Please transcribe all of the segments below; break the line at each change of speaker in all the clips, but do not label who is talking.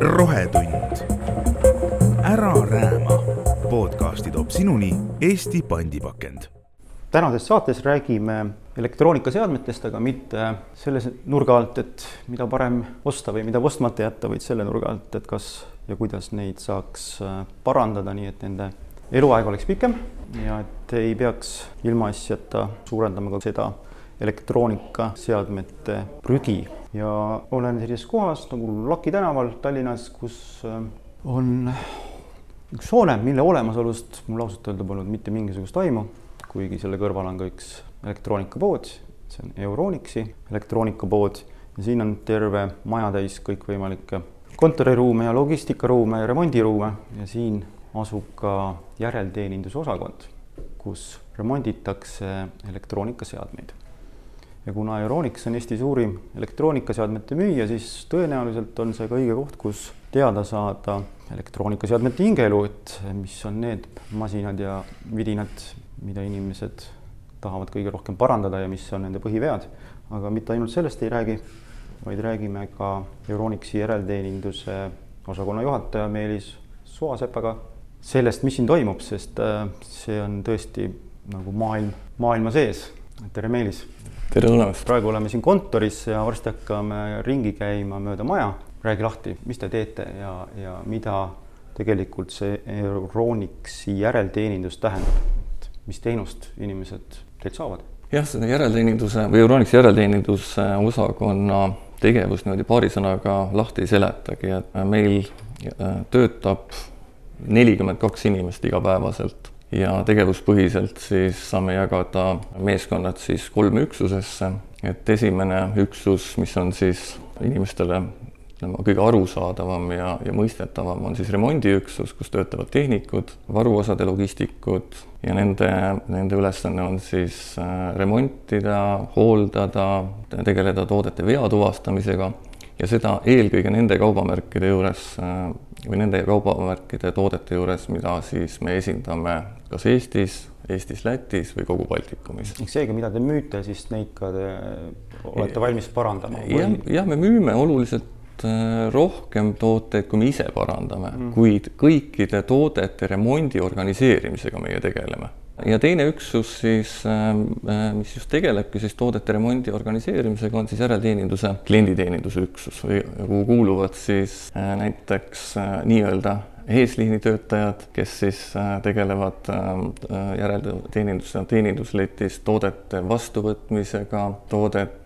rohetund. ära rääma. podcasti toob sinuni Eesti pandipakend.
tänases saates räägime elektroonikaseadmetest, aga mitte selle nurga alt, et mida parem osta või mida ostmata jätta, vaid selle nurga alt, et kas ja kuidas neid saaks parandada, nii et nende eluaeg oleks pikem ja et ei peaks ilmaasjata suurendama ka seda elektroonikaseadmete prügi. Ja olen sellises kohas nagu Laki tänaval Tallinnas, kus äh, on üks hoone, mille olemasolust mul ausalt öelda polnud mitte mingisugust aimu, kuigi selle kõrval on ka üks elektroonikapood, see on Euronixi elektroonikapood ja siin on terve maja täis kõikvõimalikke kontoriruume ja logistikaruume ja remondiruume. Ja siin asub ka järelteeninduse osakond, kus remonditakse elektroonikaseadmeid. Ja kuna Euronix on Eesti suurim elektroonikaseadmete müüja, siis tõenäoliselt on see ka õige koht, kus teada saada elektroonikaseadmete hingeelu, et mis on need masinad ja vidinad, mida inimesed tahavad kõige rohkem parandada ja mis on nende põhivead. aga mitte ainult sellest ei räägi, vaid räägime ka Euronixi järelteeninduse osakonna juhataja Meelis Soasepaga sellest, mis siin toimub, sest äh, see on tõesti nagu maailm, maailma sees. tere, Meelis.
Tere tulemast.
praegu oleme siin kontoris ja varsti hakkame ringi käima mööda maja. räägi lahti, mis te teete ja, ja mida tegelikult see Euronixi järelteenindus tähendab, et mis teenust inimesed teilt saavad?
jah, seda järelteeninduse või Euronixi järelteeninduse osakonna tegevust niimoodi paari sõnaga lahti ei seletagi, et meil äh, töötab nelikümmend kaks inimest igapäevaselt ja tegevuspõhiselt siis saame jagada meeskonnad siis kolme üksusesse, et esimene üksus, mis on siis inimestele ütleme, kõige arusaadavam ja, ja mõistetavam on siis remondiüksus, kus töötavad tehnikud, varuosade logistikud ja nende, nende ülesanne on siis äh, remontida, hooldada, tegeleda toodete vea tuvastamisega. Ja seda eelkõige nende kaubamärkide juures äh, või nende kaubamärkide toodete juures, mida siis me esindame kas Eestis, Eestis, Lätis või kogu Baltikumis.
ehk seega, mida te müüte, siis neid ka te olete valmis parandama?
jah, jah, me müüme oluliselt äh, rohkem tooteid, kui me ise parandame mm., kuid kõikide toodete remondi organiseerimisega meie tegeleme ja teine üksus siis, ähm, äh, mis just tegelebki siis toodete remondi organiseerimisega, on siis järelteeninduse klienditeeninduse üksus või kuhu kuuluvad siis äh, näiteks äh, nii-öelda eesliini töötajad, kes siis tegelevad ähm, järelteeninduse, teenindusletis toodete vastuvõtmisega, toodet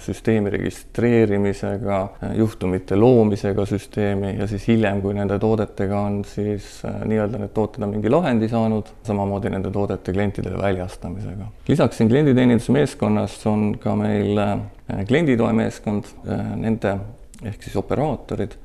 süsteemi registreerimisega, juhtumite loomisega süsteemi ja siis hiljem, kui nende toodetega on siis äh, nii-öelda need tooted on mingi lahendi saanud, samamoodi nende toodete klientidele väljastamisega. lisaks siin klienditeeninduse meeskonnas on ka meil äh, klienditoe meeskond, äh, nende ehk siis operaatorid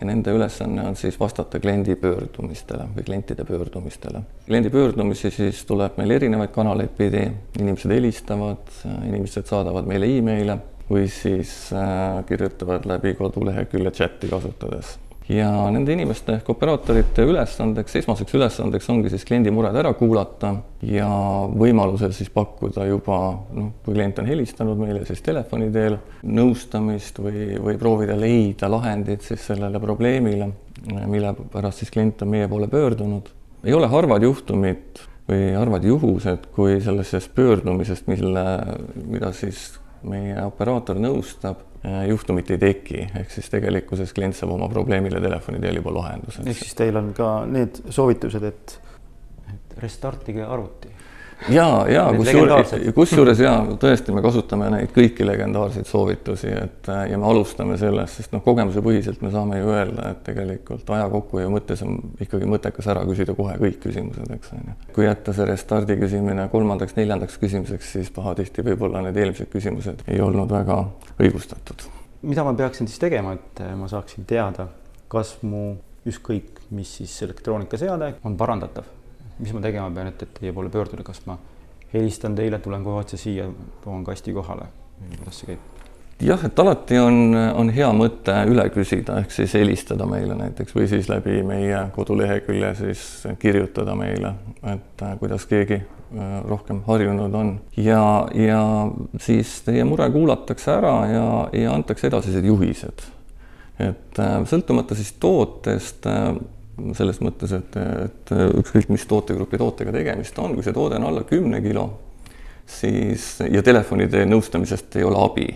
ja nende ülesanne on siis vastata kliendi pöördumistele või klientide pöördumistele. kliendi pöördumisi siis tuleb meil erinevaid kanaleid pidi, inimesed helistavad, inimesed saadavad meile emaile või siis äh, kirjutavad läbi kodulehekülje chati kasutades ja nende inimeste ehk operaatorite ülesandeks, esmaseks ülesandeks ongi siis kliendi mured ära kuulata ja võimalusel siis pakkuda juba noh, kui klient on helistanud meile, siis telefoni teel nõustamist või, või proovida leida lahendit siis sellele probleemile, mille pärast siis klient on meie poole pöördunud. ei ole harvad juhtumid või harvad juhused, kui sellisest pöördumisest, mille, mida siis meie operaator nõustab juhtumit ei teki, ehk siis tegelikkuses klient saab oma probleemile telefoni teel juba lahenduse.
ehk siis teil on ka need soovitused, et, et restartige arvuti
ja, ja kusjuures, kusjuures ja tõesti, me kasutame neid kõiki legendaarseid soovitusi, et ja me alustame sellest, sest noh, kogemusepõhiselt me saame ju öelda, et tegelikult aja kokkuhoiu mõttes on ikkagi mõttekas ära küsida kohe kõik küsimused, eks on ju. kui jätta see restardi küsimine kolmandaks-neljandaks küsimuseks, siis pahatihti võib-olla need eelmised küsimused ei olnud väga õigustatud.
mida ma peaksin siis tegema, et ma saaksin teada, kas mu ükskõik mis siis elektroonikaseade on parandatav mis ma tegema pean, et, et teie poole pöörduda, kas ma helistan teile, tulen kohe otse siia, toon kasti kohale või kuidas see käib?
jah, et alati on, on hea mõte üle küsida, ehk siis helistada meile näiteks või siis läbi meie kodulehekülje siis kirjutada meile, et äh, kuidas keegi äh, rohkem harjunud on ja, ja siis teie mure kuulatakse ära ja, ja antakse edasised juhised. et äh, sõltumata siis tootest selles mõttes, et, et ükskõik, mis tootegrupi tootega tegemist on, kui see toode on alla kümne kilo, siis ja telefonide nõustamisest ei ole abi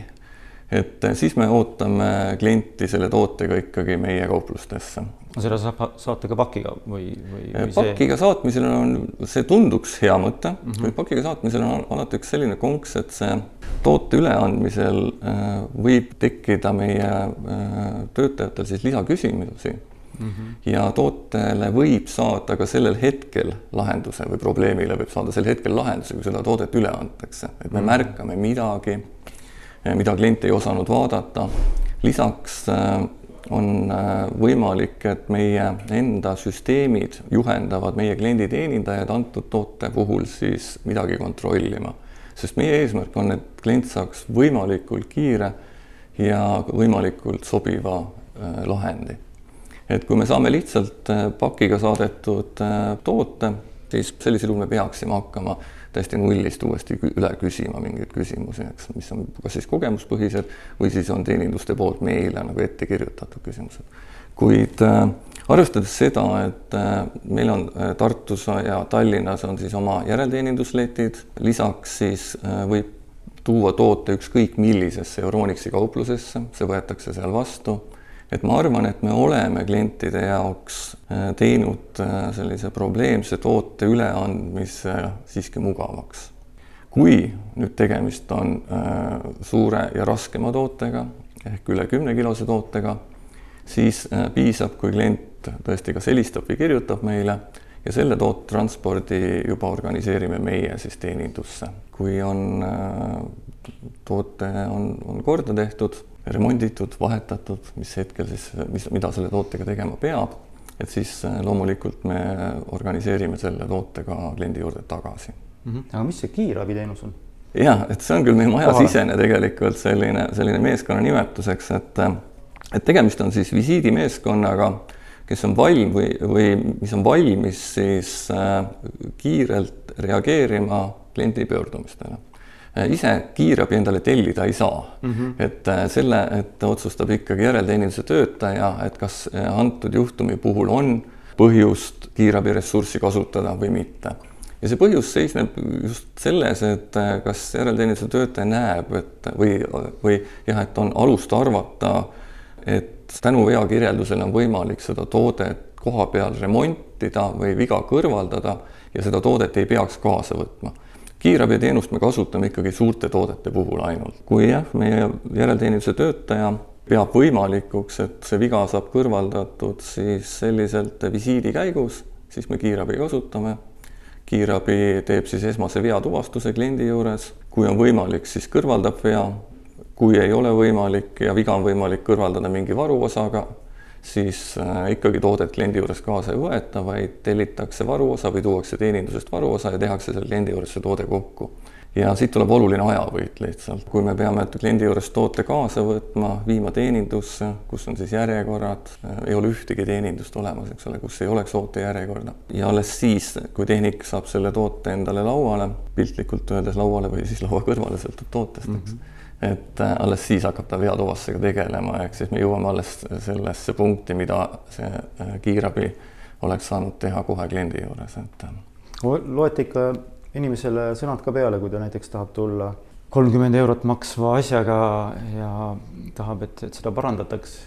et siis me ootame klienti selle tootega ikkagi meie kauplustesse.
seda saab saata ka pakiga või, või,
või? pakiga see... saatmisel on, see tunduks hea mõte mm, -hmm. kuid pakiga saatmisel on alati üks selline konks, et see toote üleandmisel äh, võib tekkida meie äh, töötajatel siis lisaküsimusi Mm -hmm. ja tootele võib saada ka sellel hetkel lahenduse või probleemile võib saada sel hetkel lahenduse, kui seda toodet üle antakse, et me mm -hmm. märkame midagi Eh, mida klient ei osanud vaadata. lisaks eh, on eh, võimalik, et meie enda süsteemid juhendavad meie klienditeenindajaid antud toote puhul siis midagi kontrollima. sest meie eesmärk on, et klient saaks võimalikult kiire ja võimalikult sobiva lahendi. Et kui me saame lihtsalt pakiga saadetud toote, siis sellisel juhul me peaksime hakkama täiesti nullist uuesti üle küsima mingeid küsimusi, eks, mis on kas siis kogemuspõhised või siis on teeninduste poolt meile nagu ette kirjutatud küsimused. kuid äh, arvestades seda, et äh, meil on äh, Tartus ja Tallinnas on siis oma järelteenindusletid, lisaks siis äh, võib tuua toote ükskõik millisesse Euronixi kauplusesse, see võetakse seal vastu et ma arvan, et me oleme klientide jaoks äh, teinud äh, sellise probleemse toote üleandmise siiski mugavaks. kui nüüd tegemist on äh, suure ja raskema tootega ehk üle kümnekilose tootega, siis piisab, kui klient tõesti kas helistab või kirjutab meile ja selle tootetranspordi juba organiseerime meie siis teenindusse. kui on, toote on, on korda tehtud remonditud, vahetatud, mis hetkel siis, mis, mida selle tootega tegema peab, et siis äh, loomulikult me organiseerime selle toote ka kliendi juurde tagasi
mm. -hmm. aga mis see kiirabiteenus on?
jah, et see on küll meie majasisene tegelikult selline, selline meeskonna nimetuseks, et et tegemist on siis visiidimeeskonnaga, kes on valm või, või mis on valmis siis äh, kiirelt reageerima kliendi pöördumistele ise kiirabi endale tellida ei saa mm. -hmm. et äh, selle, et otsustab ikkagi järelteeninduse töötaja, et kas äh, antud juhtumi puhul on põhjust kiirabiressurssi kasutada või mitte. ja see põhjus seisneb just selles, et kas järelteeninduse töötaja näeb, et või, või jah, et on alust arvata, et tänu veakirjeldusele on võimalik seda toodet koha peal remontida või viga kõrvaldada ja seda toodet ei peaks kaasa võtma kiirabiteenust me kasutame ikkagi suurte toodete puhul ainult. kui jah, meie järelteeninduse töötaja peab võimalikuks, et see viga saab kõrvaldatud siis selliselt visiidi käigus, siis me kiirabi kasutame. kiirabi teeb siis esmase veatuvastuse kliendi juures, kui on võimalik, siis kõrvaldab vea. kui ei ole võimalik ja viga on võimalik kõrvaldada mingi varuosaga, siis äh, ikkagi toodet kliendi juures kaasa ei võeta, vaid tellitakse varuosa või tuuakse teenindusest varuosa ja tehakse selle kliendi juures see toode kokku. ja siit tuleb oluline ajavõit lihtsalt, kui me peame kliendi juures toote kaasa võtma, viima teenindusse, kus on siis järjekorrad, äh, ei ole ühtegi teenindust olemas, eks ole, kus ei oleks ootejärjekorda. ja alles siis, kui tehnik saab selle toote endale lauale, piltlikult öeldes lauale või siis laua kõrvale, sõltub tootest, eks mm. -hmm et äh, alles siis hakkab ta veatuvastusega tegelema, ehk siis me jõuame alles sellesse punkti, mida see äh, kiirabi oleks saanud teha kohe kliendi juures, et.
Äh. loete ikka inimesele sõnad ka peale, kui ta näiteks tahab tulla kolmkümmend eurot maksva asjaga ja tahab, et, et seda parandataks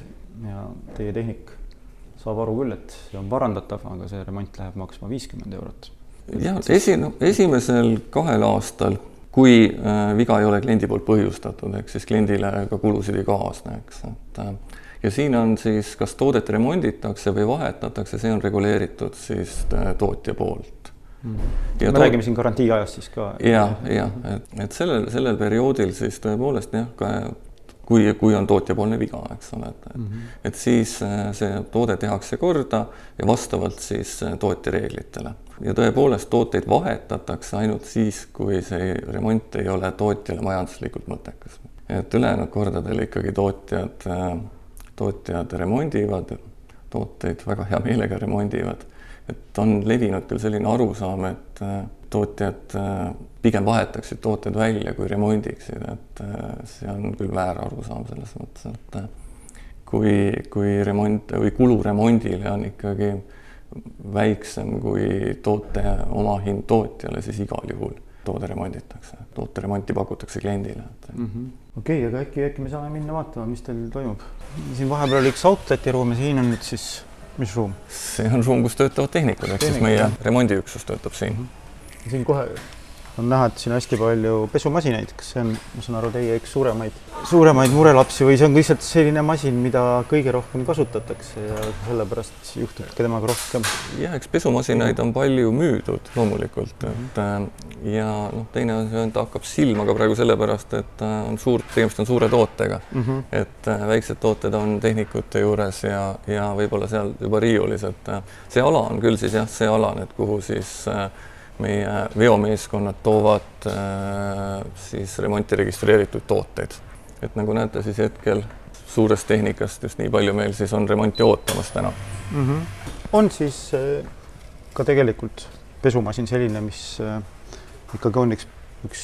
ja teie tehnik saab aru küll, et see on parandatav, aga see remont läheb maksma viiskümmend eurot.
jah, esi-, esimesel kahel aastal kui äh, viga ei ole kliendi poolt põhjustatud, ehk siis kliendile ka kulusid ei kaasne, eks, et äh, ja siin on siis, kas toodet remonditakse või vahetatakse, see on reguleeritud siis äh, tootja poolt
mm.. ja me räägime siin garantiiajast siis ka.
jah, jah, et, et sellel, sellel perioodil siis tõepoolest jah, ka kui, kui on tootjapoolne viga, eks ole, et mm, -hmm. et siis see toode tehakse korda ja vastavalt siis tootja reeglitele ja tõepoolest tooteid vahetatakse ainult siis, kui see remont ei ole tootjale majanduslikult mõttekas. et ülejäänud kordadel ikkagi tootjad, tootjad remondivad tooteid, väga hea meelega remondivad. et on levinud küll selline arusaam, et tootjad pigem vahetaksid tooted välja, kui remondiksid, et see on küll väär arusaam selles mõttes, et kui, kui remont või kulu remondile on ikkagi väiksem kui toote omahind tootjale, siis igal juhul toode remonditakse, tooteremonti pakutakse kliendile
mm -hmm.. okei okay,, aga äkki, äkki me saame minna vaatama, mis teil toimub? siin vahepeal oli üks outleti ruum ja siin on nüüd siis, mis ruum?
see on ruum, kus töötavad tehnikud, ehk siis meie remondiüksus töötab siin mm.
-hmm. Siin kohe on näha, et siin on hästi palju pesumasinaid, kas see on, ma saan aru, teie üks suuremaid, suuremaid murelapsi või see on lihtsalt selline masin, mida kõige rohkem kasutatakse ja sellepärast juhtubki temaga rohkem?
jah, eks pesumasinaid on palju müüdud loomulikult, et äh, ja noh, teine asi on, ta hakkab silma ka praegu sellepärast, et äh, on suur, tegemist on suure tootega mm. -hmm. et äh, väiksed tooted on tehnikute juures ja, ja võib-olla seal juba riiulis, et see ala on küll siis jah, see ala nüüd, kuhu siis äh, meie veomeeskonnad toovad äh, siis remonti registreeritud tooteid. et nagu näete, siis hetkel suurest tehnikast just nii palju meil siis on remonti ootamas täna mm.
-hmm. on siis äh, ka tegelikult pesumasin selline, mis äh, ikkagi on üks, üks,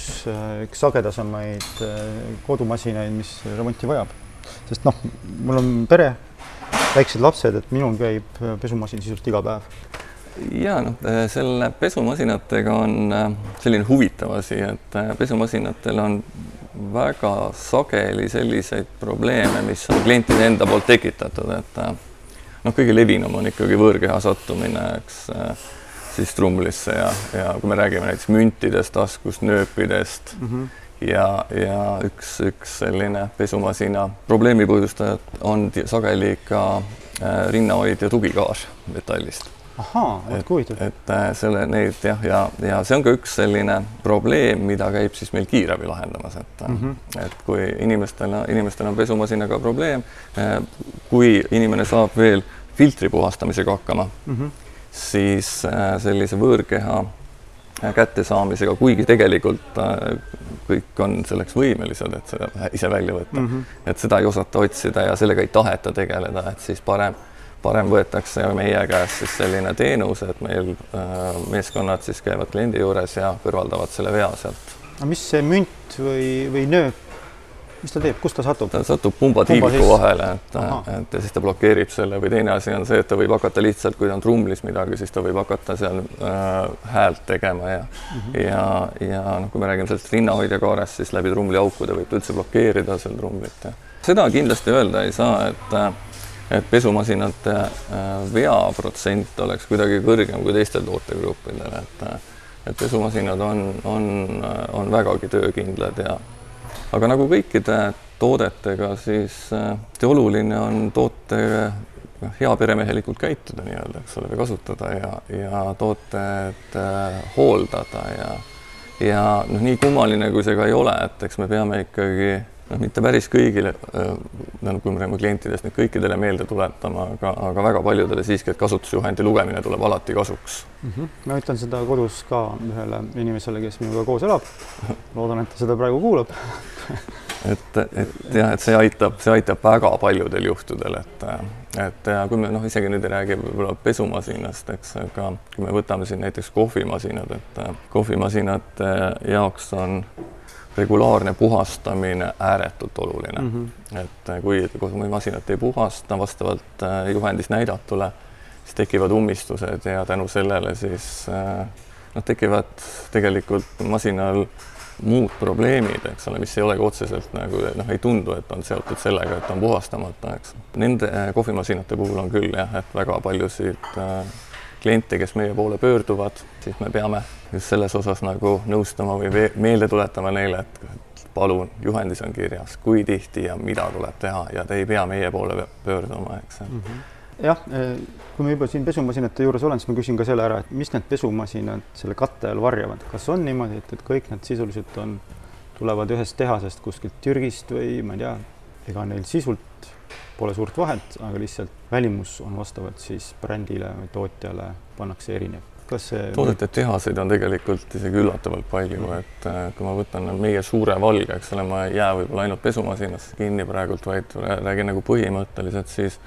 üks sagedasemaid kodumasinaid, mis remonti vajab, sest noh, mul on pere, väiksed lapsed, et minul käib pesumasin sisuliselt iga päev
ja noh, äh, selle pesumasinatega on äh, selline huvitav asi, et äh, pesumasinatel on väga sageli selliseid probleeme, mis on klientide enda poolt tekitatud, et noh, kõige levinum on ikkagi võõrkeha sattumine, eks siis trumlisse ja, ja kui me räägime näiteks müntidest, taskust, nööpidest mm -hmm. ja, ja üks, üks selline pesumasina probleemi põhjustajad on sageli ka rinnahoid ja tugikaar metallist
ahaa, vot kui huvitav.
et äh, selle, neid jah, ja, ja see on ka üks selline probleem, mida käib siis meil kiirabi lahendamas, et mm, -hmm. et kui inimestel, inimestel on pesumasinaga probleem, äh, kui inimene saab veel filtri puhastamisega hakkama mm, -hmm. siis sellise võõrkeha kättesaamisega, kuigi tegelikult kõik on selleks võimelised, et seda ise välja võtta mm, -hmm. et seda ei osata otsida ja sellega ei taheta tegeleda, et siis parem parem võetakse meie käest siis selline teenus, et meil äh, meeskonnad siis käivad kliendi juures ja kõrvaldavad selle vea sealt.
aga mis see münt või, või nööp, mis ta teeb, kus ta satub?
ta satub pumbatiiviku vahele, et, et ja siis ta blokeerib selle või teine asi on see, et ta võib hakata lihtsalt, kui ta on trumlis midagi, siis ta võib hakata seal äh, häält tegema ja mm -hmm. ja, ja noh, kui me räägime sellest rinnahoidjakaarest, siis läbi trumliaukude võib ta üldse blokeerida seal trumlit ja seda kindlasti öelda ei saa, et äh, et pesumasinate äh, veaprotsent oleks kuidagi kõrgem kui teistel tootegruppidel, et äh, et pesumasinad on, on, äh, on vägagi töökindlad ja aga nagu kõikide toodetega, siis see oluline on toote heaperemehelikult käituda nii-öelda, eks ole, või kasutada ja, ja tooted hooldada ja ja noh, nii kummaline, kui see ka ei ole, et eks me peame ikkagi noh, mitte päris kõigile, nagu kui me räägime klientidest, nüüd kõikidele meelde tuletama, aga, aga väga paljudele siiski, et kasutusjuhendi lugemine tuleb alati kasuks
mm. -hmm. ma ütlen seda kodus ka ühele inimesele, kes minuga koos elab. loodan, et ta seda praegu kuulab
et, et jah, et see aitab, see aitab väga paljudel juhtudel, et, et ja kui me noh, isegi nüüd ei räägi võib-olla pesumasinast, eks, aga kui me võtame siin näiteks kohvimasinad, et kohvimasinate jaoks on regulaarne puhastamine ääretult oluline mm. -hmm. et äh, kui masinat ei puhasta vastavalt äh, juhendis näidatule, siis tekivad ummistused ja tänu sellele siis äh, noh, tekivad tegelikult masinal muud probleemid, eks ole, mis ei olegi otseselt nagu noh, ei tundu, et on seotud sellega, et on puhastamata, eks. Nende kohvimasinate puhul on küll jah, et väga paljusid äh, kliente, kes meie poole pöörduvad, siis me peame just selles osas nagu nõustama või meelde tuletama neile, et palun, juhendis on kirjas, kui tihti ja mida tuleb teha ja te ei pea meie poole pöörduma, eks mm.
-hmm jah, eh, kui ma juba siin pesumasinate juures olen, siis ma küsin ka selle ära, et mis need pesumasinad selle katte all varjavad, kas on niimoodi, et, et kõik need sisuliselt on, tulevad ühest tehasest kuskilt Türgist või ma ei tea, ega neil sisult pole suurt vahet, aga lihtsalt välimus on vastavalt siis brändile või tootjale pannakse erinev kas see
toodete tehaseid on tegelikult isegi üllatavalt palju, et äh, kui ma võtan meie suure valge, eks ole, ma ei jää võib-olla ainult pesumasinasse kinni praegult, vaid räägin nagu põhimõtteliselt, siis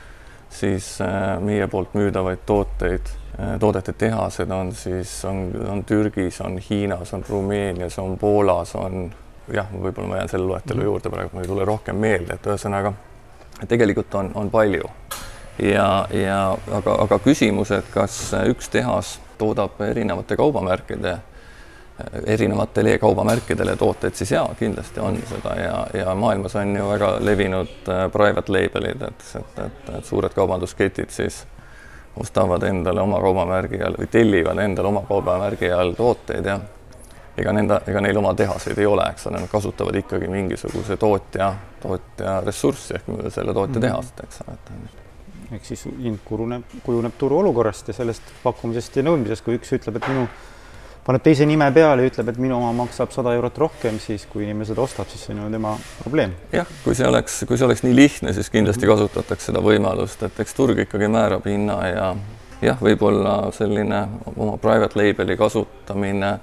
siis äh, meie poolt müüdavaid tooteid, äh, toodete tehased on siis, on, on Türgis, on Hiinas, on Rumeenias, on Poolas, on jah, võib-olla ma jään selle loetelu mhm. juurde praegu, mul ei tule rohkem meelde, et ühesõnaga tegelikult on, on palju. Ja, ja aga, aga küsimus, et kas üks tehas toodab erinevate kaubamärkide erinevatele e-kaubamärkidele tooteid, siis jaa, kindlasti on seda. Ja, ja maailmas on ju väga levinud äh, private label'id, et, et, et, et suured kaubandusketid siis ostavad endale oma kaubamärgi all või tellivad endale oma kaubamärgi all tooteid ja ega nende, ega neil oma tehaseid ei ole, eks ole, nad kasutavad ikkagi mingisuguse tootja, tootja ressurssi ehk selle tootja mhm. tehast, eks ole,
ehk siis hind kujuneb, kujuneb turuolukorrast ja sellest pakkumisest ja nõudmisest, kui üks ütleb, et minu paneb teise nime peale ja ütleb, et minu oma maksab sada eurot rohkem, siis kui inimene seda ostab, siis see on ju tema probleem.
jah, kui see oleks, kui see oleks nii lihtne, siis kindlasti kasutatakse seda võimalust, et eks turg ikkagi määrab hinna ja jah, võib-olla selline oma private label'i kasutamine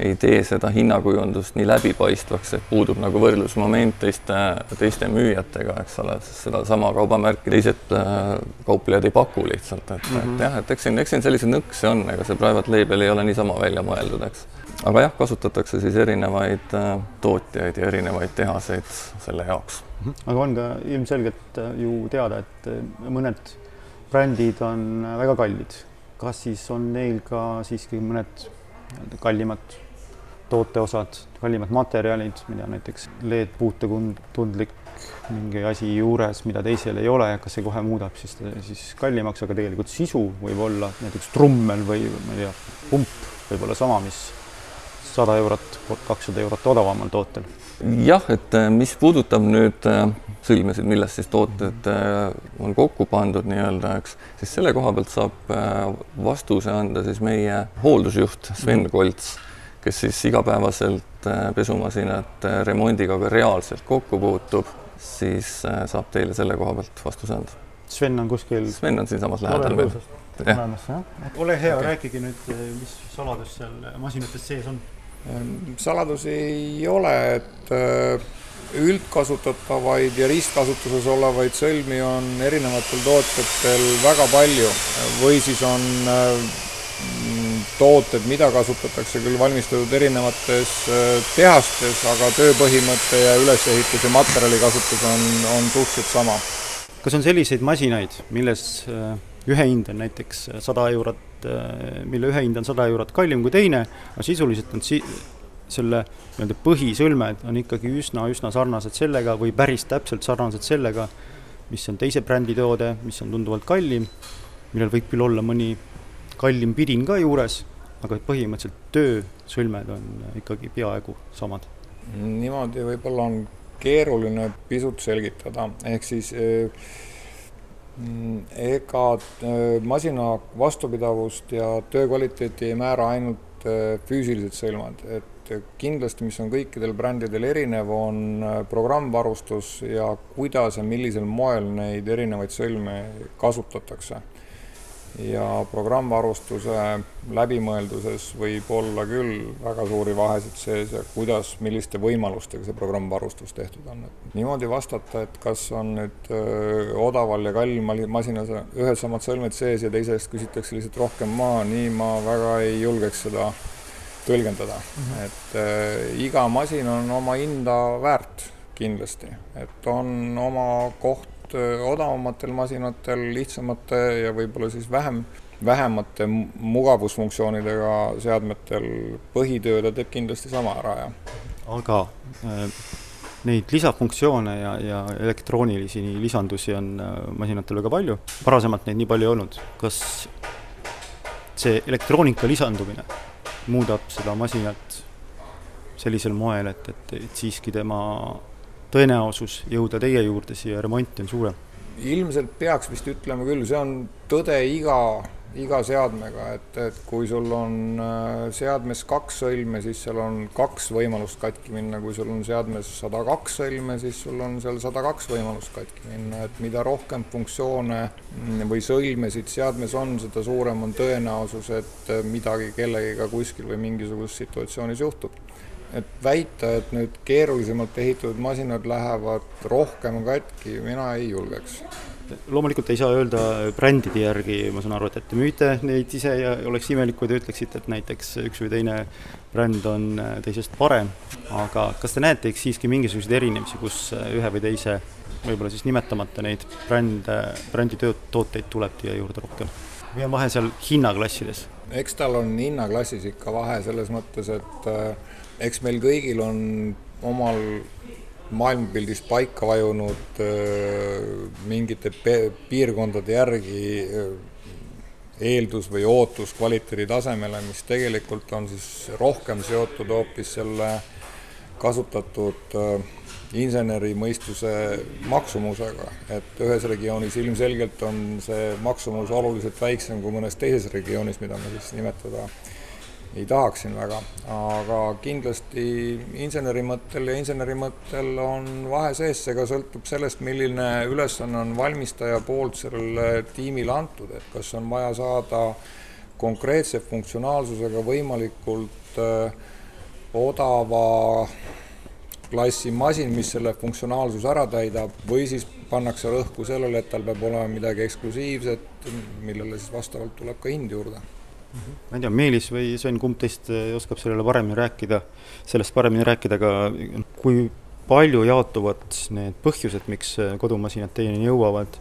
ei tee seda hinnakujundust nii läbipaistvaks, et puudub nagu võrdlusmoment teiste, teiste müüjatega, eks ole, sest sedasama kaubamärki teised äh, kauplejad ei paku lihtsalt, et mm, -hmm. et mhm. jah, et eks siin, eks siin selliseid nõkse on, ega see private label ei ole niisama välja mõeldud, eks. aga jah, kasutatakse siis erinevaid äh, tootjaid ja erinevaid tehaseid selle jaoks.
-hmm. aga on ka ilmselgelt äh, ju teada, et mõned brändid on väga kallid. kas siis on neil ka siiski mõned kallimad tooteosad, kallimad materjalid, mida näiteks LED-puutetundlik mingi asi juures, mida teisel ei ole, kas see kohe muudab siis, siis kallimaks, aga tegelikult sisu võib olla näiteks trummel või ma ei tea, pump võib olla sama, mis sada eurot, kakssada eurot odavamal tootel.
jah, et äh, mis puudutab nüüd äh, sõlmesid, millest siis tooted äh, on kokku pandud nii-öelda, eks, siis selle koha pealt saab vastuse anda siis meie hooldusjuht Sven Kolts kes siis igapäevaselt äh, pesumasinate remondiga ka reaalselt kokku puutub, siis äh, saab teile selle koha pealt vastuse anda.
Sven on kuskil?
Sven on siinsamas lähedal meil.
ole hea, rääkige nüüd, äh, mis saladus seal masinates sees on?
Ähm, saladusi ei ole, et üldkasutatavaid ja ristkasutuses olevaid sõlmi on erinevatel tootetel väga palju või siis on tooted, mida kasutatakse küll valmistatud erinevates äh, tehastes, aga tööpõhimõte ja ülesehitus ja materjalikasutus on, on suhteliselt sama.
kas on selliseid masinaid, milles äh, ühe hind on näiteks sada eurot, äh, mille ühe hind on sada eurot kallim kui teine, aga sisuliselt on si-, selle nii-öelda põhisõlmed on ikkagi üsna-üsna sarnased sellega või päris täpselt sarnased sellega, mis on teise brändi toode, mis on tunduvalt kallim, millel võib küll olla mõni kallim pidin ka juures, aga põhimõtteliselt töösõlmed on ikkagi peaaegu samad.
niimoodi võib-olla on keeruline pisut selgitada, ehk siis eh, ega eh, masina vastupidavust ja töö kvaliteeti ei määra ainult eh, füüsilised sõlmad, et kindlasti, mis on kõikidel brändidel erinev, on programmvarustus ja kuidas ja millisel moel neid erinevaid sõlme kasutatakse ja programmvarustuse läbimõelduses võib olla küll väga suuri vahesid sees ja kuidas, milliste võimalustega see programmvarustus tehtud on, et niimoodi vastata, et kas on nüüd öö, odaval ja kallimal masinas ühed samad sõlmed sees ja teise eest küsitakse lihtsalt rohkem maa, nii ma väga ei julgeks seda tõlgendada. Mm, -hmm. et öö, iga masin on oma hinda väärt kindlasti, et on oma koht Äh, odavamatel masinatel, lihtsamate ja võib-olla siis vähem, vähemate mugavusfunktsioonidega seadmetel põhitöö ta teeb kindlasti sama ära, jah.
aga äh, neid lisafunktsioone ja, ja elektroonilisi lisandusi on äh, masinatel väga palju, varasemalt neid nii palju ei olnud, kas see elektroonika lisandumine muudab seda masinat sellisel moel, et, et, et siiski tema tõenäosus jõuda teie juurde siia remonti on suurem?
ilmselt peaks vist ütlema küll, see on tõde iga iga seadmega, et, et kui sul on äh, seadmes kaks sõlme, siis seal on kaks võimalust katki minna, kui sul on seadmes sada kaks sõlme, siis sul on seal sada kaks võimalust katki minna, et mida rohkem funktsioone või sõlmesid seadmes on, seda suurem on tõenäosus, et midagi kellegiga kuskil või mingisuguses situatsioonis juhtub et väita, et nüüd keerulisemalt ehitatud masinad lähevad rohkem katki, mina ei julgeks
loomulikult ei saa öelda brändide järgi, ma saan aru, et, et te müüte neid ise ja oleks imelik, kui te ütleksite, et näiteks üks või teine bränd on teisest parem, aga kas te näete siiski mingisuguseid erinevusi, kus ühe või teise võib-olla siis nimetamata neid brände, bränditooteid tuleb teie juurde rohkem? või on vahe seal hinnaklassides?
eks tal on hinnaklassis ikka vahe selles mõttes, et äh, eks meil kõigil on omal maailmapildis paika vajunud mingite piirkondade järgi eeldus või ootus kvaliteedi tasemele, mis tegelikult on siis rohkem seotud hoopis selle kasutatud inseneri mõistuse maksumusega, et ühes regioonis ilmselgelt on see maksumus oluliselt väiksem kui mõnes teises regioonis, mida me siis nimetada ei tahaks siin väga, aga kindlasti inseneri mõttel ja inseneri mõttel on vahe sees, see ka sõltub sellest, milline ülesanne on valmistaja poolt sellele tiimile antud, et kas on vaja saada konkreetse funktsionaalsusega võimalikult äh, odava klassi masin, mis selle funktsionaalsuse ära täidab, või siis pannakse rõhku sellele, et tal peab olema midagi eksklusiivset, millele siis vastavalt tuleb ka hind juurde
ma ei tea, Meelis või Sven, kumb teist eh, oskab sellele paremini rääkida, sellest paremini rääkida, aga kui palju jaotuvad need põhjused, miks eh, kodumasinad teieni jõuavad,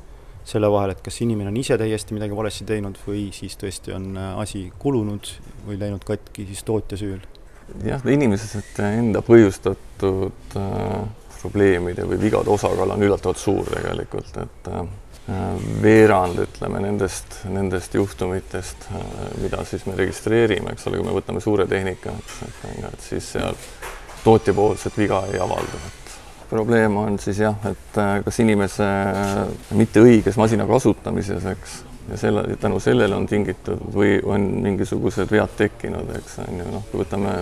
selle vahel, et kas inimene on ise täiesti midagi valesti teinud või siis tõesti on eh, asi kulunud või läinud katki siis tootja süül?
jah, inimesed enda põhjustatud äh, probleemide või vigade osakaal on üllatavalt suur tegelikult, et äh, veerand, ütleme nendest, nendest juhtumitest, mida siis me registreerime, eks ole, kui me võtame suure tehnika, et, siis seal tootjapoolset viga ei avaldu, probleem on siis jah, et äh, kas inimese mitte õiges masina kasutamises, eks, ja selle, tänu sellele on tingitud või on mingisugused vead tekkinud, eks on ju, noh, kui võtame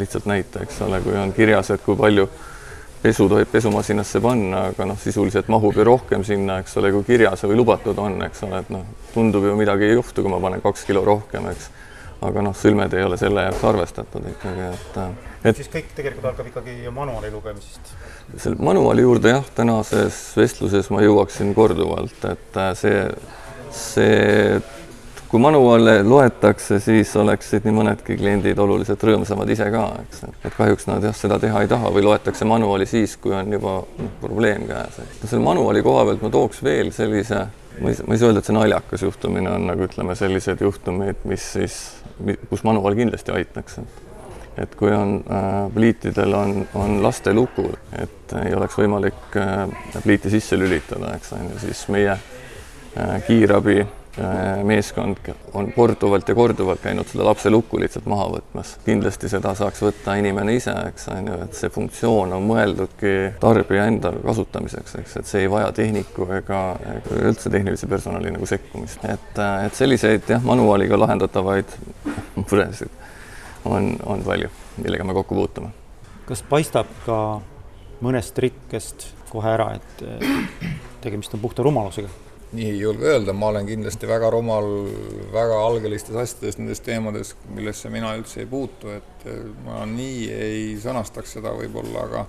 lihtsalt näite, eks ole, kui on kirjas, et kui palju pesu tohib pesumasinasse panna, aga noh, sisuliselt mahub ju rohkem sinna, eks ole, kui kirjas või lubatud on, eks ole, et noh, tundub ju midagi ei juhtu, kui ma panen kaks kilo rohkem, eks. aga noh, sõlmed ei ole selle jaoks arvestatud ikkagi, et,
et siis kõik tegelikult algab ikkagi manuaali lugemisest?
selle manuaali juurde jah, tänases vestluses ma jõuaksin korduvalt, et äh, see, see kui manuaale loetakse, siis oleksid nii mõnedki kliendid oluliselt rõõmsamad ise ka, eks, et kahjuks nad jah, seda teha ei taha või loetakse manuaali siis, kui on juba noh, probleem käes. selle manuaali koha pealt ma tooks veel sellise, ma ei, ma ei saa öelda, et see naljakas juhtumine on, nagu ütleme, sellised juhtumid, mis siis, kus manuaal kindlasti aitaks, et kui on äh, pliitidel on, on lasteluku, et ei oleks võimalik äh, pliiti sisse lülitada, eks on ju, siis meie äh, kiirabi meeskond on korduvalt ja korduvalt käinud seda lapse lukku lihtsalt maha võtmas. kindlasti seda saaks võtta inimene ise, eks on ju, et see funktsioon on mõeldudki tarbija enda kasutamiseks, eks, et see ei vaja tehniku ega, ega üldse tehnilise personali nagu sekkumist. et, äh, et selliseid jah, manuaaliga lahendatavaid muresid on, on palju, millega me kokku puutume.
kas paistab ka mõnest rikkest kohe ära, et tegemist on puhta rumalusega?
Nii ei julge öelda, ma olen kindlasti väga rumal väga algelistes asjades, nendes teemades, millesse mina üldse ei puutu, et eh, ma nii ei sõnastaks seda võib-olla, aga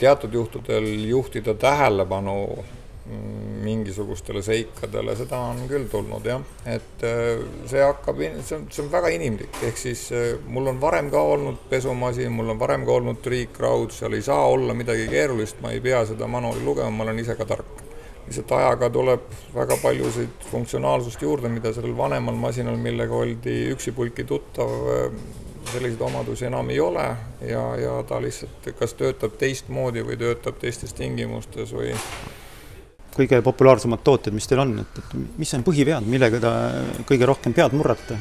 teatud juhtudel juhtida tähelepanu mm, mingisugustele seikadele, seda on küll tulnud jah, et eh, see hakkab, see on, see on väga inimlik, ehk siis eh, mul on varem ka olnud pesumasin, mul on varem ka olnud triikraud, seal ei saa olla midagi keerulist, ma ei pea seda manuaali lugema, ma olen ise ka tark lihtsalt ajaga tuleb väga paljusid funktsionaalsust juurde, mida sellel vanemal masinal, millega oldi üksipulki tuttav, selliseid omadusi enam ei ole ja, ja ta lihtsalt kas töötab teistmoodi või töötab teistes tingimustes või
kõige populaarsemad tooted, mis teil on, et, et mis on põhivead, millega te kõige rohkem pead murrate?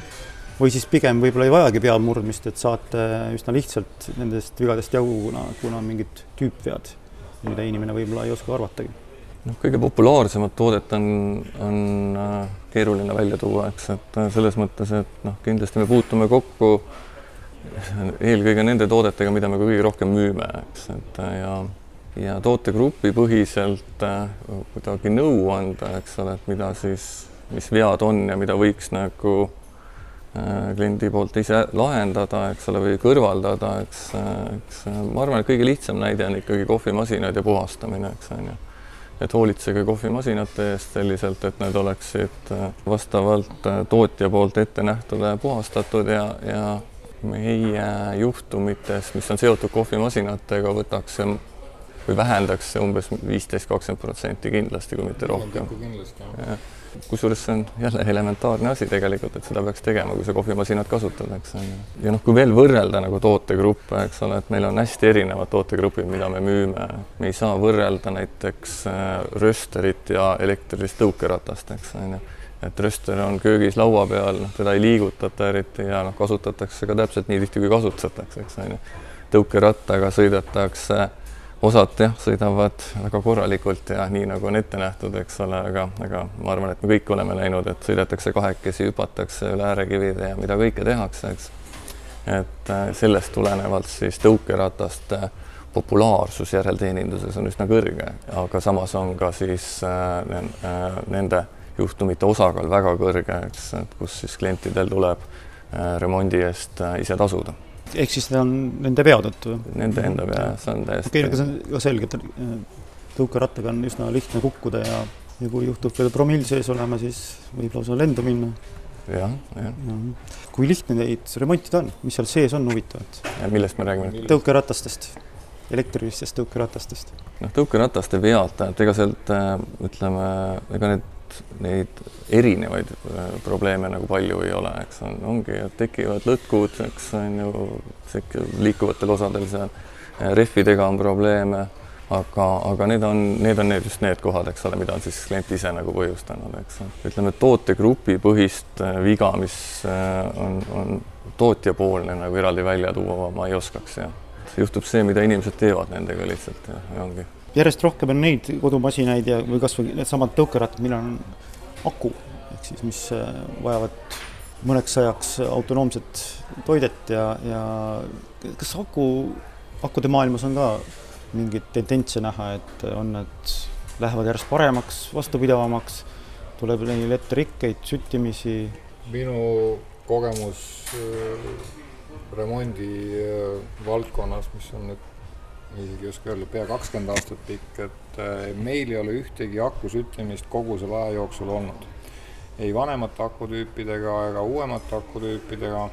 või siis pigem võib-olla ei vajagi pead murdmist, et saate üsna lihtsalt nendest vigadest jagu, kuna, kuna mingid tüüpvead, mida inimene võib-olla ei oska arvatagi
noh, kõige populaarsemat toodet on, on äh, keeruline välja tuua, eks, et äh, selles mõttes, et noh, kindlasti me puutume kokku eelkõige nende toodetega, mida me kõige rohkem müüme, eks, et äh, ja ja tootegrupi põhiselt kuidagi nõu anda, eks ole, et mida siis, mis vead on ja mida võiks nagu kliendi poolt ise lahendada, eks ole, või kõrvaldada, eks, eks ma arvan, et kõige lihtsam näide on ikkagi kohvimasinad ja puhastamine, eks on ju et hoolitsege kohvimasinate eest selliselt, et need oleksid äh, vastavalt äh, tootja poolt ette nähtud ja puhastatud ja, ja meie juhtumites, mis on seotud kohvimasinatega, võtaks see või vähendaks see umbes viisteist, kakskümmend protsenti kindlasti, kui mitte rohkem. kindlasti, jah kusjuures see on jälle elementaarne asi tegelikult, et seda peaks tegema, kui sa kohvimasinat kasutad, eks on ju. ja noh, kui veel võrrelda nagu tootegruppe, eks ole, et meil on hästi erinevad tootegrupid, mida me müüme. me ei saa võrrelda näiteks äh, röösterit ja elektrilist tõukeratast, eks on ju et rööster on köögis laua peal, teda ei liigutata eriti ja noh, kasutatakse ka täpselt nii tihti, kui kasutatakse, eks on ju. tõukerattaga sõidetakse osad jah, sõidavad väga korralikult ja nii nagu on ette nähtud, eks ole, aga, aga ma arvan, et me kõik oleme näinud, et sõidetakse kahekesi, hüpatakse üle äärekivide ja mida kõike tehakse, eks. et äh, sellest tulenevalt siis tõukerataste populaarsus järelteeninduses on üsna kõrge, aga samas on ka siis äh, äh nende juhtumite osakaal väga kõrge, eks, et kus siis klientidel tuleb äh, remondi eest äh, ise tasuda
ehk siis need on nende vea tõttu?
Nende enda vea, see on täiesti.
okei okay,, aga see on ju selge, et äh, tõukerattaga on üsna lihtne kukkuda ja, ja kui juhtub veel promill sees olema, siis võib lausa lendu minna.
jah, jah ja..
kui lihtne neid remontida on, mis seal sees on huvitavat?
millest me räägime?
tõukeratastest, elektrilistest tõukeratastest.
noh, tõukerataste vead, et ega sealt äh, ütleme, ega need neid erinevaid äh, probleeme nagu palju ei ole, eks on, ongi, et tekivad lõtkud, eks on ju, liikuvatel osadel seal, äh, rehvidega on probleeme, aga, aga need on, need on need just need kohad, eks ole, mida on siis klient ise nagu põhjustanud, eks. ütleme, tootegrupi põhist äh, viga, mis on, on tootjapoolne nagu eraldi välja tuua, ma ei oskaks ja juhtub see, mida inimesed teevad nendega lihtsalt ja, ja ongi
järjest rohkem on neid kodumasinaid ja, või kasvõi needsamad tõukerattad, millel on aku, ehk siis mis äh, vajavad mõneks ajaks autonoomset toidet ja, ja kas aku, akude maailmas on ka mingeid tendentse näha, et on need, lähevad järjest paremaks, vastupidavamaks, tuleb neil ette rikkeid, süttimisi?
minu kogemus äh, remondi äh, valdkonnas, mis on nüüd isegi ei oska öelda, pea kakskümmend aastat pikk, et äh, meil ei ole ühtegi aku süttimist kogu selle aja jooksul olnud. ei vanemate akutüüpidega ega uuemate akutüüpidega.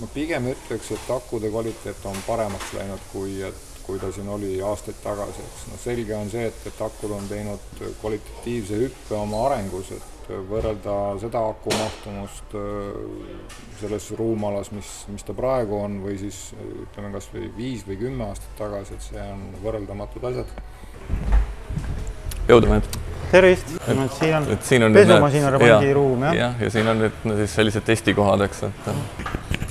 ma pigem ütleks, et akude kvaliteet on paremaks läinud, kui et kui ta siin oli aastaid tagasi, eks noh, selge on see, et, et akud on teinud kvalitatiivse hüppe oma arengus, et võrrelda seda aku mahtumust äh, selles ruumalas, mis, mis ta praegu on, või siis ütleme kas või viis või kümme aastat tagasi, et see on võrreldamatud asjad.
jõudu, Märt!
tervist! siin on, siin on pesumasina remondiruum, jah?
jah, ja siin on nüüd no, siis sellised testikohad, eks, et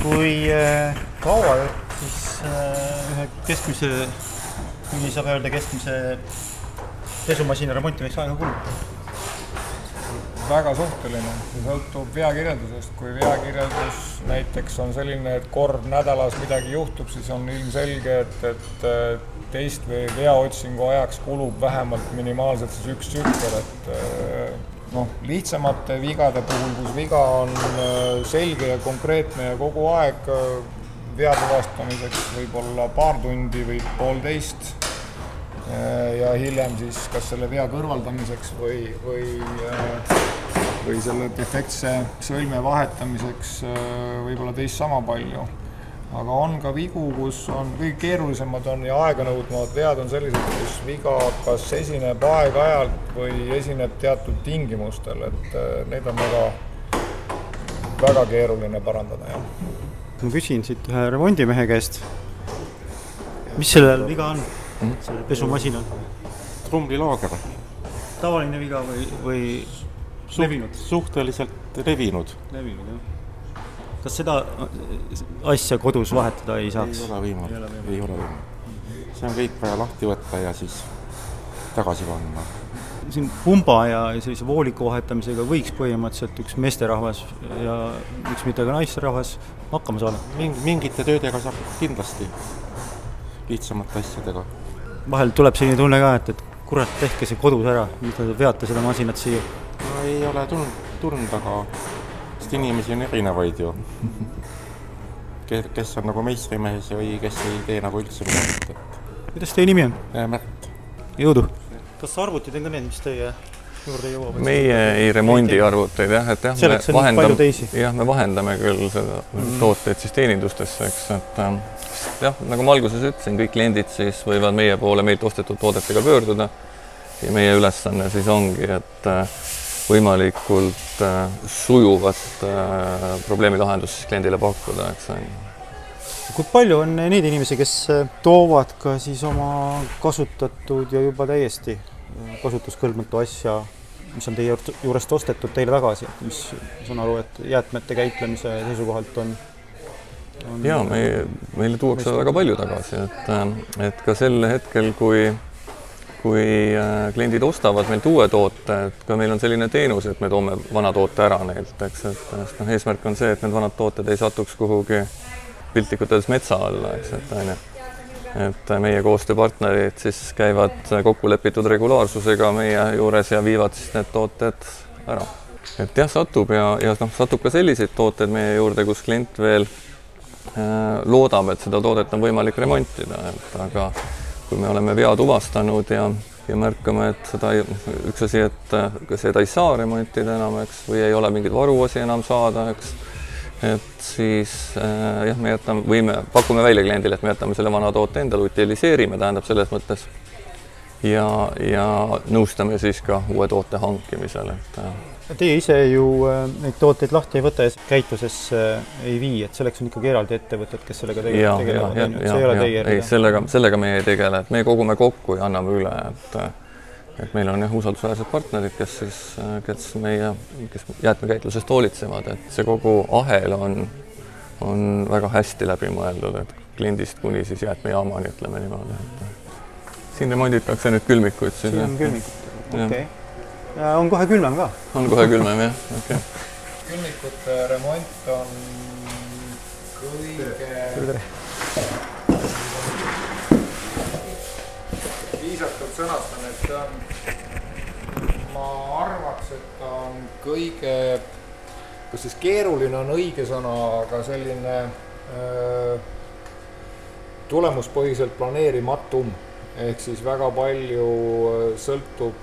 kui äh, kaua siis äh, ühe keskmise, kuni saab öelda keskmise pesumasina remontimiseks aega kulub?
Väga suhteline, see sõltub veakirjeldusest, kui veakirjeldus näiteks on selline, et kord nädalas midagi juhtub, siis on ilmselge, et, et teist või veaotsingu ajaks kulub vähemalt minimaalselt siis üks tsükkel, et noh, lihtsamate vigade puhul, kus viga on äh, selge ja konkreetne ja kogu aeg äh, vea tuvastamiseks võib-olla paar tundi või poolteist ja hiljem siis kas selle vea kõrvaldamiseks või, või või selle defektse sõlme vahetamiseks äh, võib-olla teist sama palju. aga on ka vigu, kus on, kõige keerulisemad on ja aeganõudvad vead on sellised, kus viga kas esineb aeg-ajalt või esineb teatud tingimustel, et äh, neid on väga, väga keeruline parandada, jah.
ma küsin siit ühe remondimehe käest, mis sellel viga on mm., sellel pesumasinal?
trumlilaager.
tavaline viga või, või
levinud? suhteliselt levinud.
levinud, jah. kas seda asja kodus vahetada ei saaks?
ei ole võimalik, ei ole võimalik. see on kõik vaja lahti võtta ja siis tagasi panna.
siin pumba ja sellise vooliku vahetamisega võiks põhimõtteliselt üks meesterahvas ja miks mitte ka naisterahvas hakkama saada.
mingi, mingite töödega saab kindlasti, lihtsamate asjadega.
Vahel tuleb selline tunne ka, et, et kurat, tehke see kodus ära, mis te veate seda masinat siia.
no ei ole tulnud, tulnud, aga sest inimesi on erinevaid ju kes on nagu meistrimees või kes ei tee nagu üldse midagi, et.
kuidas teie nimi on?
Märt.
jõudu! kas arvutid on ka need, mis teie juurde jõuavad?
meie ei remondi arvuteid jah, et jah.
selleks on vahendam, palju teisi.
jah, me vahendame küll seda mm. tooteid siis teenindustesse, eks, et ähm, jah, nagu ma alguses ütlesin, kõik kliendid siis võivad meie poole meilt ostetud toodetega pöörduda ja meie ülesanne siis ongi, et äh, võimalikult äh, sujuvat äh, probleemi lahendust siis kliendile pakkuda, eks on ju
kui palju on neid inimesi, kes toovad ka siis oma kasutatud ja juba täiesti kasutuskõlbmatu asja, mis on teie juurest ostetud, teile tagasi, mis ma saan aru, et jäätmete käitlemise seisukohalt on,
on jaa, meie, meile tuuakse väga palju tagasi, et, et ka sel hetkel, kui kui äh, kliendid ostavad meilt uue toote, et ka meil on selline teenus, et me toome vana toote ära neilt, eks, et noh, eesmärk on see, et need vanad tooted ei satuks kuhugi piltlikult öeldes metsa alla, eks, et on ju et meie koostööpartnerid siis käivad kokkulepitud regulaarsusega meie juures ja viivad siis need tooted ära. et jah, satub ja, ja noh, satub ka selliseid tooteid meie juurde, kus klient veel äh, loodab, et seda toodet on võimalik remontida, et aga kui me oleme vea tuvastanud ja, ja märkame, et seda, üks asi, et seda ei saa remontida enam, eks, või ei ole mingeid varuosi enam saada, eks et siis äh, jah, me jätame või me pakume välja kliendile, et me jätame selle vana toote endale, utiliseerime, tähendab selles mõttes. Ja, ja nõustame siis ka uue toote hankimisel, et äh,
Teie ise ju äh, neid tooteid lahti ei võta ja käitlusesse äh, ei vii, et selleks on ikkagi eraldi ettevõtted, kes sellega tegelevad, on ju, see ei ole teie
ei, sellega, sellega me ei tegele, et me kogume kokku ja anname üle, et äh, et meil on jah, usaldusväärsed partnerid, kes siis, kes meie, kes jäätmekäitlusest hoolitsevad, et see kogu ahel on, on väga hästi läbi mõeldud, et kliendist kuni siis jäätmejaamani, ütleme niimoodi, et siin remonditakse nüüd külmikuid
siin on külmikud, okei. Okay.. ja on kohe külmem ka?
on kohe külmem jah, okei. Okay..
külmikute remont on kõige. Sõnastan, et see on, ma arvaks, et ta on kõige, kas siis keeruline on õige sõna, aga selline öö, tulemuspõhiselt planeerimatum. ehk siis väga palju sõltub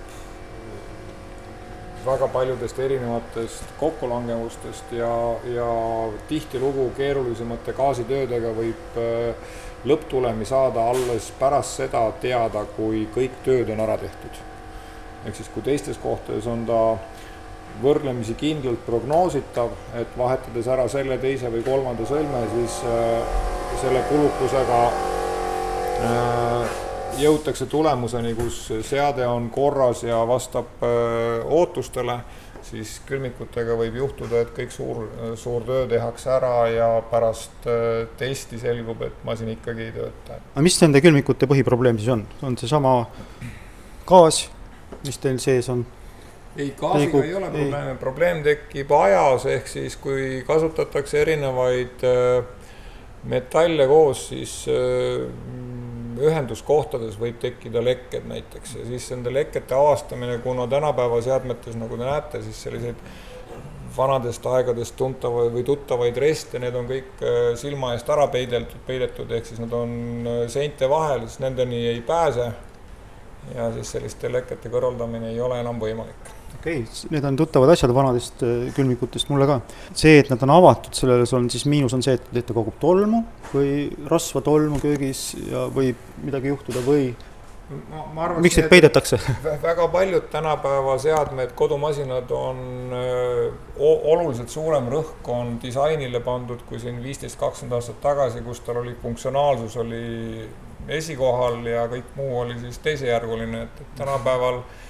väga paljudest erinevatest kokkulangevustest ja, ja tihtilugu keerulisemate gaasitöödega võib äh, lõpptulemi saada alles pärast seda teada, kui kõik tööd on ära tehtud. ehk siis, kui teistes kohtades on ta võrdlemisi kindlalt prognoositav, et vahetades ära selle, teise või kolmanda sõlme, siis äh, selle kulukusega äh, jõutakse tulemuseni, kus seade on korras ja vastab äh, ootustele siis külmikutega võib juhtuda, et kõik suur, suur töö tehakse ära ja pärast äh, testi selgub, et masin ikkagi ei tööta.
aga mis nende külmikute põhiprobleem siis on, on seesama gaas, mis teil sees on?
ei, gaasiga ei ole probleeme, probleem tekib ajas, ehk siis kui kasutatakse erinevaid äh, metalle koos, siis äh, ühenduskohtades võib tekkida lekked näiteks ja siis nende lekkete avastamine, kuna tänapäeva seadmetes, nagu te näete, siis selliseid vanadest aegadest tuntavaid või tuttavaid reste, need on kõik äh, silma eest ära peidetud, peidetud, ehk siis nad on äh, seinte vahel, siis nendeni ei pääse. ja siis selliste lekete kõrvaldamine ei ole enam võimalik
okei okay,, need on tuttavad asjad vanadest äh, külmikutest mulle ka. see, et nad on avatud, selles on siis miinus on see, et ta kogub tolmu või rasva tolmu köögis ja võib midagi juhtuda või ma, ma arvan, miks neid peidetakse?
väga paljud tänapäeva seadmed, kodumasinad on öö, oluliselt suurem rõhk on disainile pandud kui siin viisteist, kakskümmend aastat tagasi, kus tal oli funktsionaalsus oli esikohal ja kõik muu oli siis teisejärguline, et, tänapäeval mm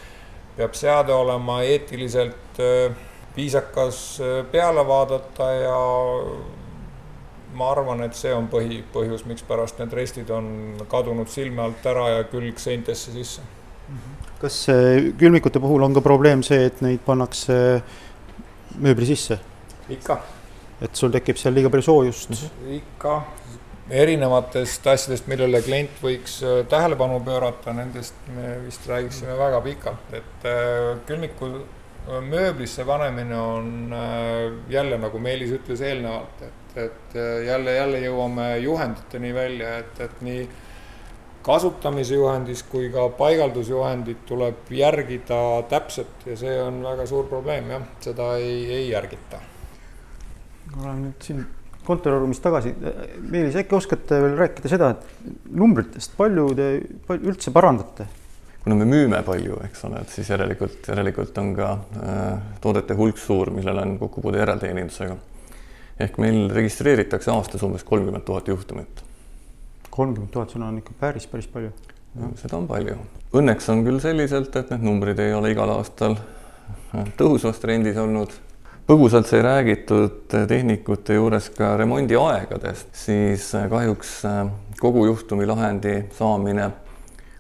peab seade olema eetiliselt äh, viisakas äh, peale vaadata ja ma arvan, et see on põhi, põhjus, mikspärast need restid on kadunud silme alt ära ja külg seintesse sisse. -hmm
kas äh, külmikute puhul on ka probleem see, et neid pannakse mööbli sisse?
ikka.
et sul tekib seal liiga palju soojust?
ikka, erinevatest asjadest, millele klient võiks äh, tähelepanu pöörata, nendest me vist räägiksime väga pikalt, et äh, külmiku äh, mööblisse panemine on jälle, nagu Meelis ütles eelnevalt, et, et jälle, jälle jõuame juhenditeni välja, et, et nii kasutamise juhendis kui ka paigaldusjuhendit tuleb järgida täpselt ja see on väga suur probleem jah, seda ei, ei järgita.
olen nüüd siin kontoriruumis tagasi. Meelis, äkki oskate veel rääkida seda, et numbritest, palju te palju üldse parandate?
kuna me müüme palju, eks ole, et siis järelikult, järelikult on ka äh, toodete hulk suur, millel on kokkupuude järelteenindusega. ehk meil registreeritakse aastas umbes kolmkümmend tuhat juhtumit.
kolmkümmend tuhat, seda on ikka päris, päris palju.
seda on palju. Õnneks on küll selliselt, et need numbrid ei ole igal aastal tõusvas trendis olnud põgusalt sai räägitud tehnikute juures ka remondiaegadest, siis äh, kahjuks äh, kogu juhtumi lahendi saamine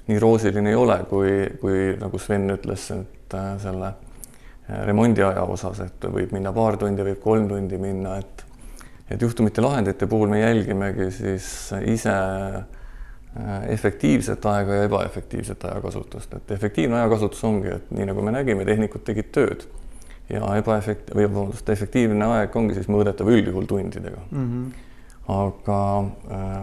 nii roosiline ei ole, kui, kui nagu Sven ütles, et äh, selle remondiaja osas, et võib minna paar tundi, võib kolm tundi minna, et et juhtumite lahendite puhul me jälgimegi siis ise efektiivset aega ja ebaefektiivset ajakasutust, et efektiivne ajakasutus ongi, et nii nagu me nägime, tehnikud tegid tööd ja ebaefekt- või vabandust, efektiivne aeg ongi siis mõõdetav üldjuhul tundidega mm. -hmm. aga äh,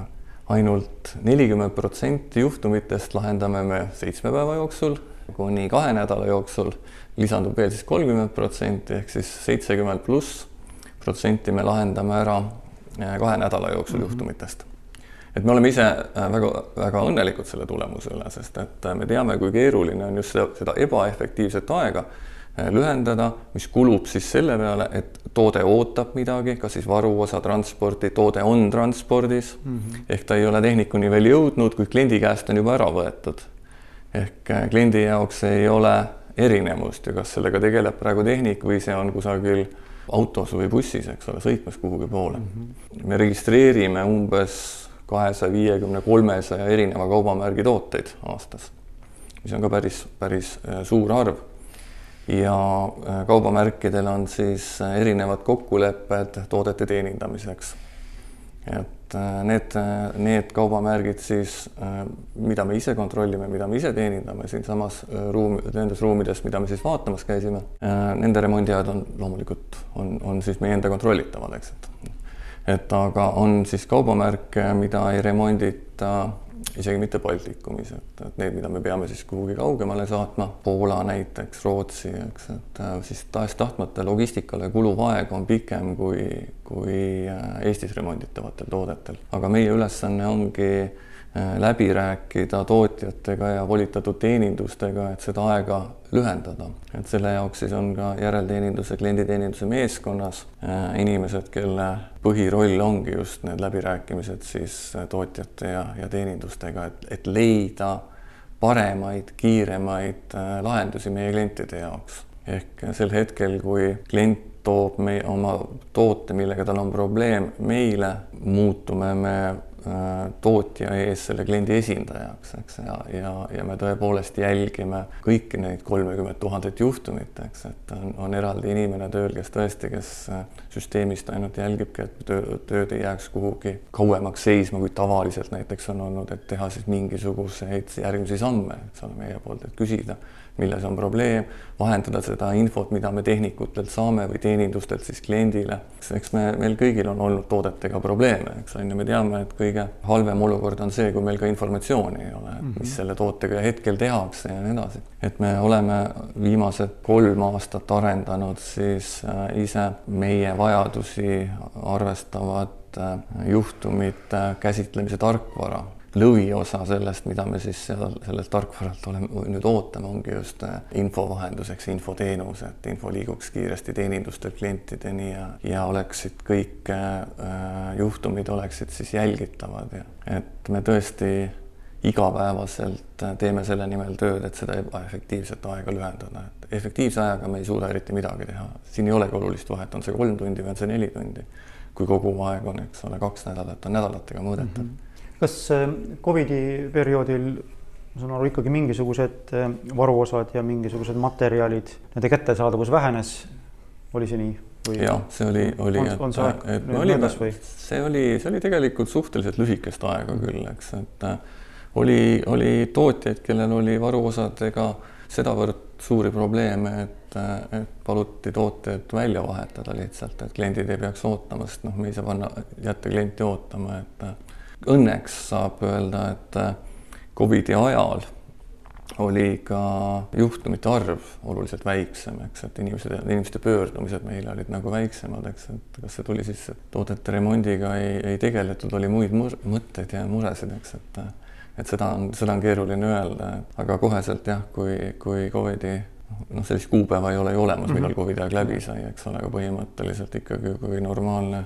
ainult nelikümmend protsenti juhtumitest lahendame me seitsme päeva jooksul, kuni kahe nädala jooksul lisandub veel siis kolmkümmend protsenti ehk siis seitsekümmend pluss protsenti me lahendame ära äh, kahe nädala jooksul mm -hmm. juhtumitest et me oleme ise väga-väga äh, õnnelikud selle tulemuse üle, sest et äh, me teame, kui keeruline on just seda, seda ebaefektiivset aega lühendada, mis kulub siis selle peale, et toode ootab midagi, kas siis varuosa transporti, toode on transpordis mm -hmm. ehk ta ei ole tehnikuni veel jõudnud, kui kliendi käest on juba ära võetud. ehk äh, kliendi jaoks ei ole erinevust ju, kas sellega tegeleb praegu tehnik või see on kusagil autos või bussis, eks ole, sõitmas kuhugi poole mm. -hmm. me registreerime umbes kahesaja viiekümne, kolmesaja erineva kaubamärgi tooteid aastas, mis on ka päris, päris äh, suur arv ja äh, kaubamärkidel on siis äh, erinevad kokkulepped toodete teenindamiseks. et äh, need, need kaubamärgid siis, mida me ise kontrollime, mida me ise teenindame siinsamas ruum, nendes ruumides, mida me siis vaatamas käisime, nende remondiajad on loomulikult, on, on siis meie enda kontrollitavad, eks, et et aga on siis kaubamärke, mida ei remondita isegi mitte Baltikumis, et, et need, mida me peame siis kuhugi kaugemale saatma, Poola näiteks, Rootsi, eks, et äh, siis tahes-tahtmata logistikale kuluv aeg on pikem kui, kui äh, Eestis remonditavatel toodetel, aga meie ülesanne ongi läbi rääkida tootjatega ja volitatud teenindustega, et seda aega lühendada. et selle jaoks siis on ka järelteeninduse, klienditeeninduse meeskonnas äh, inimesed, kelle põhiroll ongi just need läbirääkimised siis äh, tootjate ja, ja teenindustega, et, et leida paremaid, kiiremaid lahendusi meie klientide jaoks. ehk sel hetkel, kui klient toob meie oma toote, millega tal on probleem meile, muutume me Äh, tootja ees selle kliendi esindajaks, eks, ja, ja, ja me tõepoolest jälgime kõiki neid kolmekümmet tuhandet juhtumit, eks, et on, on eraldi inimene tööl, kes tõesti, kes äh, süsteemist ainult jälgibki, et töö, tööd ei jääks kuhugi kauemaks seisma, kui tavaliselt näiteks on olnud, et teha siis mingisuguseid järgmisi samme, eks ole, meie poolt, et küsida milles on probleem, vahendada seda infot, mida me tehnikutelt saame või teenindustelt siis kliendile. eks me, meil kõigil on olnud toodetega probleeme, eks on ju, me teame, et kõige halvem olukord on see, kui meil ka informatsiooni ei ole, et mis mhm. selle tootega hetkel tehakse ja nii edasi. et me oleme viimased kolm aastat arendanud siis äh, ise meie vajadusi arvestavat äh, juhtumite käsitlemise tarkvara lõviosa sellest, mida me siis seal sellelt tarkvaralt oleme nüüd ootame, ongi just äh, infovahenduseks, infoteenus, et info liiguks kiiresti teenindustelt klientideni ja, ja oleksid kõik äh, juhtumid oleksid siis jälgitavad ja et me tõesti igapäevaselt äh, teeme selle nimel tööd, et seda ebaefektiivset aega lühendada, et efektiivse ajaga me ei suuda eriti midagi teha, siin ei olegi olulist vahet, on see kolm tundi või on see neli tundi. kui kogu aeg on, eks ole, kaks nädalat on nädalatega mõõdetav mm. -hmm
kas äh, Covidi perioodil ma saan aru, ikkagi mingisugused äh, varuosad ja mingisugused materjalid, nende kättesaadavus vähenes, oli see nii?
jah, see oli, oli,
et,
et me olime, see oli, see oli tegelikult suhteliselt lühikest aega küll, eks, et äh, oli, oli tootjaid, kellel oli varuosadega sedavõrd suuri probleeme, et, et paluti tooted välja vahetada lihtsalt, et kliendid ei peaks ootama, sest noh, me ei saa panna, jätta klienti ootama, et õnneks saab öelda, et Covidi ajal oli ka juhtumite arv oluliselt väiksem, eks, et inimesed, inimeste pöördumised meile olid nagu väiksemad, eks, et kas see tuli siis, et toodete remondiga ei, ei tegeletud, oli muid mõtteid ja muresid, eks, et et seda on, seda on keeruline öelda, aga koheselt jah, kui, kui Covidi noh, sellist kuupäeva ei ole ju olemas, millal mhm. Covidi aeg läbi sai, eks ole, aga põhimõtteliselt ikkagi kui normaalne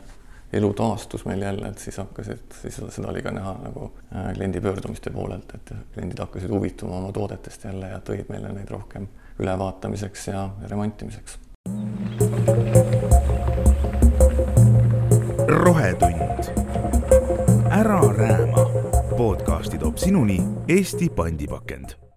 elu taastus meil jälle, et siis hakkasid, siis seda oli ka näha nagu äh, kliendi pöördumiste poolelt, et kliendid hakkasid huvituma oma toodetest jälle ja tõid meile neid rohkem ülevaatamiseks ja remontimiseks.
rohetund. ära rääma. podcasti toob sinuni Eesti pandipakend